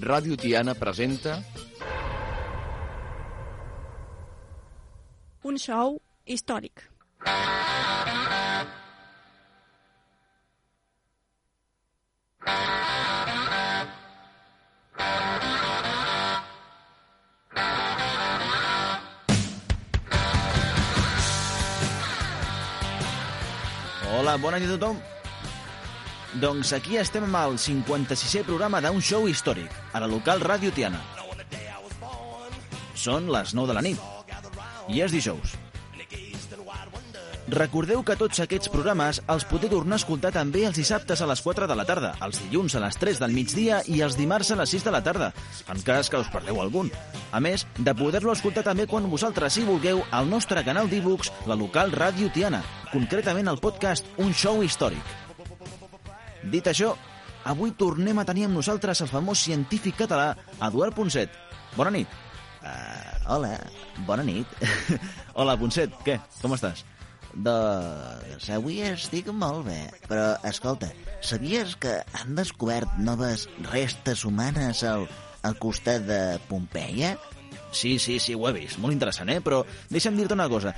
Ràdio Tiana presenta un show històric. Hola, bona nit a tothom. Doncs aquí estem amb el 56è programa d'un show històric, a la local Ràdio Tiana. Són les 9 de la nit, i és dijous. Recordeu que tots aquests programes els podeu tornar a escoltar també els dissabtes a les 4 de la tarda, els dilluns a les 3 del migdia i els dimarts a les 6 de la tarda, en cas que us perdeu algun. A més, de poder-lo escoltar també quan vosaltres hi vulgueu al nostre canal d'e-books, la local Ràdio Tiana, concretament el podcast Un Show Històric. Dit això, avui tornem a tenir amb nosaltres el famós científic català Eduard Ponset. Bona nit. Uh, hola, bona nit. Hola, Ponset, què? Com estàs? Doncs avui estic molt bé, però escolta, sabies que han descobert noves restes humanes al, al costat de Pompeia? Sí, sí, sí, ho he vist. Molt interessant, eh? Però deixa'm dir-te una cosa.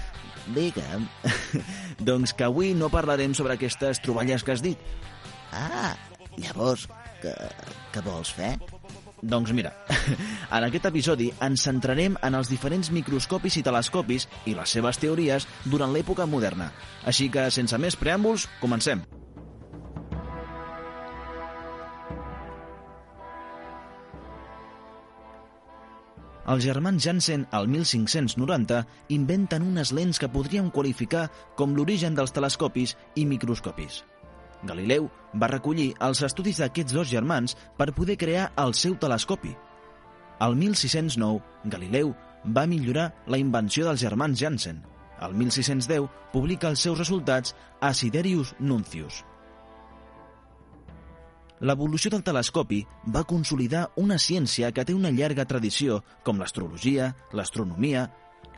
Digue'm. doncs que avui no parlarem sobre aquestes troballes que has dit. Ah, llavors, què, què vols fer? Doncs mira, en aquest episodi ens centrarem en els diferents microscopis i telescopis i les seves teories durant l'època moderna. Així que, sense més preàmbuls, comencem. Els germans Janssen, al 1590, inventen unes lents que podríem qualificar com l'origen dels telescopis i microscopis. Galileu va recollir els estudis d'aquests dos germans per poder crear el seu telescopi. El 1609, Galileu va millorar la invenció dels germans Janssen. El 1610 publica els seus resultats a Siderius Nuncius. L'evolució del telescopi va consolidar una ciència que té una llarga tradició, com l'astrologia, l'astronomia,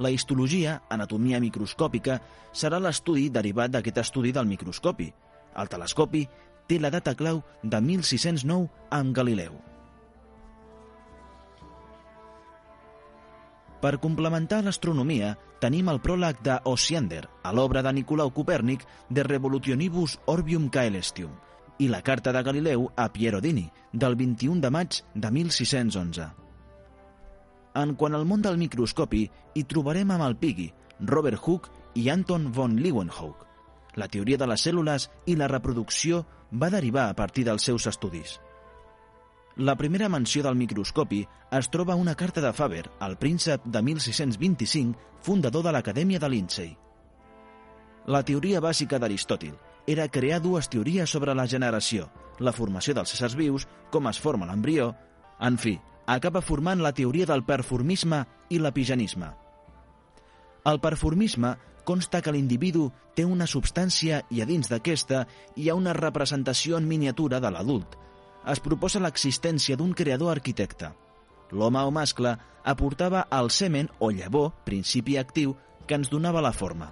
la histologia, anatomia microscòpica, serà l'estudi derivat d'aquest estudi del microscopi, el telescopi té la data clau de 1609 amb Galileu. Per complementar l'astronomia, tenim el pròleg de Osiander, a l'obra de Nicolau Copèrnic de Revolutionibus Orbium Caelestium, i la carta de Galileu a Piero Dini, del 21 de maig de 1611. En quant al món del microscopi, hi trobarem amb el Piggy, Robert Hooke i Anton von Leeuwenhoek, la teoria de les cèl·lules i la reproducció va derivar a partir dels seus estudis. La primera menció del microscopi es troba una carta de Faber, el príncep de 1625, fundador de l'Acadèmia de Lindsay. La teoria bàsica d'Aristòtil era crear dues teories sobre la generació, la formació dels éssers vius, com es forma l'embrió... En fi, acaba formant la teoria del performisme i l'epigenisme. El performisme consta que l'individu té una substància i a dins d'aquesta hi ha una representació en miniatura de l'adult. Es proposa l'existència d'un creador arquitecte. L'home o mascle aportava el semen o llavor, principi actiu, que ens donava la forma.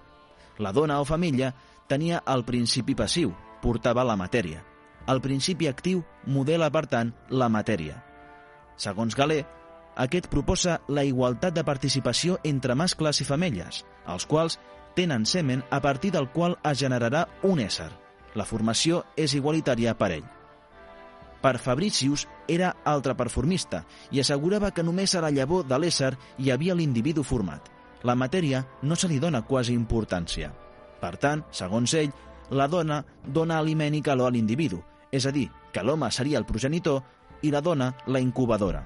La dona o família tenia el principi passiu, portava la matèria. El principi actiu modela, per tant, la matèria. Segons Galè, aquest proposa la igualtat de participació entre mascles i femelles, els quals tenen semen a partir del qual es generarà un ésser. La formació és igualitària per ell. Per Fabricius era altre performista i assegurava que només a la llavor de l'ésser hi havia l'individu format. La matèria no se li dona quasi importància. Per tant, segons ell, la dona dona aliment i calor a l'individu, és a dir, que l'home seria el progenitor i la dona la incubadora.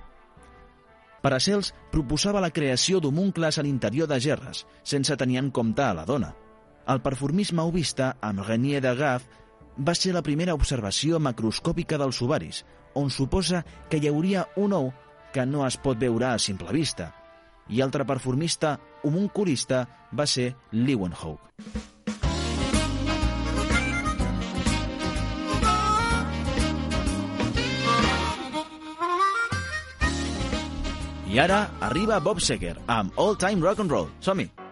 Paracels proposava la creació d'homuncles a l'interior de gerres, sense tenir en compte a la dona. El performisme ovista, amb Renier de Gaff, va ser la primera observació macroscòpica dels ovaris, on suposa que hi hauria un ou que no es pot veure a simple vista. I altre performista homunculista va ser Leeuwenhoek. I ara arriba Bob Seger amb All Time Rock and Roll. Som-hi!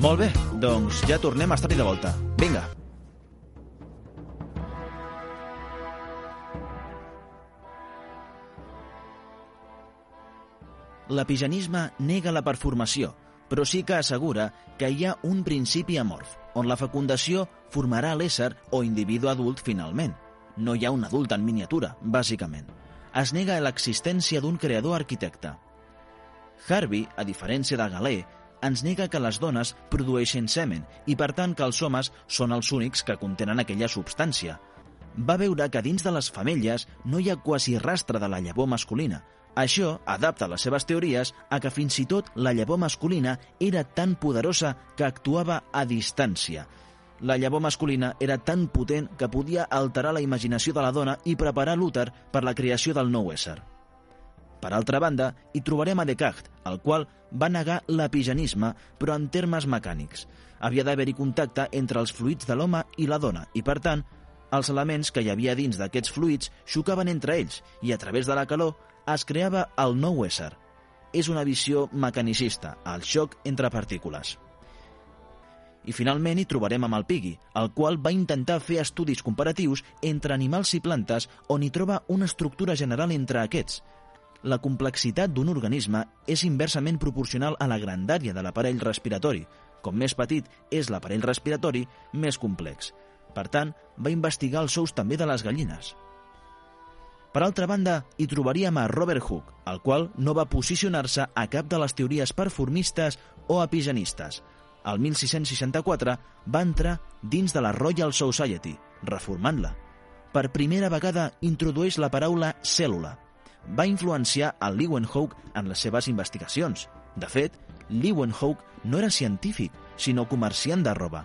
Molt bé, doncs ja tornem a estar-hi de volta. Vinga. L'epigenisme nega la performació, però sí que assegura que hi ha un principi amorf, on la fecundació formarà l'ésser o individu adult finalment. No hi ha un adult en miniatura, bàsicament. Es nega l'existència d'un creador arquitecte. Harvey, a diferència de Galè, ens nega que les dones produeixen semen i, per tant, que els homes són els únics que contenen aquella substància. Va veure que dins de les femelles no hi ha quasi rastre de la llavor masculina, això adapta les seves teories a que fins i tot la llavor masculina era tan poderosa que actuava a distància. La llavor masculina era tan potent que podia alterar la imaginació de la dona i preparar l'úter per la creació del nou ésser. Per altra banda, hi trobarem a Descartes, el qual va negar l'epigenisme, però en termes mecànics. Havia d'haver-hi contacte entre els fluids de l'home i la dona, i per tant, els elements que hi havia dins d'aquests fluids xocaven entre ells i, a través de la calor, es creava el nou ésser. És una visió mecanicista, el xoc entre partícules. I finalment hi trobarem amb el Piggy, el qual va intentar fer estudis comparatius entre animals i plantes on hi troba una estructura general entre aquests. La complexitat d'un organisme és inversament proporcional a la grandària de l'aparell respiratori. Com més petit és l'aparell respiratori, més complex. Per tant, va investigar els ous també de les gallines. Per altra banda, hi trobaríem a Robert Hooke, el qual no va posicionar-se a cap de les teories performistes o epigenistes. El 1664 va entrar dins de la Royal Society, reformant-la. Per primera vegada introdueix la paraula cèl·lula. Va influenciar a Leeuwenhoek en les seves investigacions. De fet, Leeuwenhoek no era científic, sinó comerciant de roba,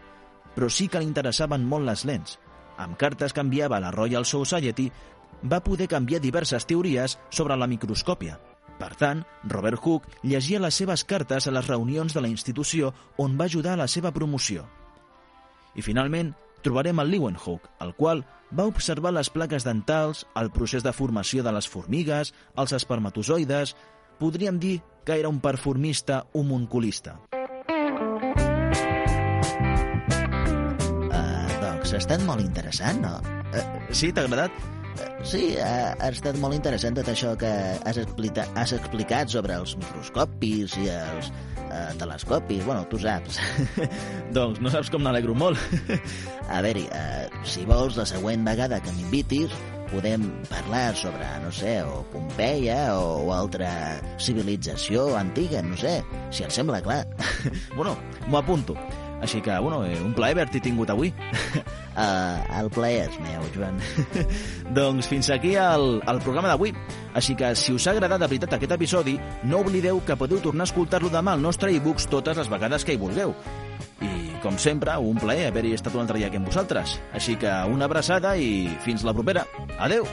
però sí que li interessaven molt les lents. Amb cartes que enviava a la Royal Society va poder canviar diverses teories sobre la microscòpia. Per tant, Robert Hooke llegia les seves cartes a les reunions de la institució on va ajudar a la seva promoció. I finalment, trobarem el Leeuwenhoek, el qual va observar les plaques dentals, el procés de formació de les formigues, els espermatozoides... Podríem dir que era un performista homunculista. Uh, doncs ha estat molt interessant, no? Uh, sí, t'ha agradat? Sí, ha, ha estat molt interessant tot això que has, explica, has explicat sobre els microscopis i els eh, telescopis. Bueno, tu saps. doncs no saps com n'alegro molt. a veure, eh, si vols, la següent vegada que m'invitis, podem parlar sobre, no sé, o Pompeia o, altra civilització antiga, no sé, si et sembla clar. bueno, m'ho apunto. Així que, bueno, eh, un plaer haver-t'hi tingut avui. Uh, el plaer és meu, Joan. doncs fins aquí el, el programa d'avui. Així que, si us ha agradat de veritat aquest episodi, no oblideu que podeu tornar a escoltar-lo demà al nostre e-books totes les vegades que hi vulgueu. I, com sempre, un plaer haver-hi estat un altre dia aquí amb vosaltres. Així que una abraçada i fins la propera. Adeu!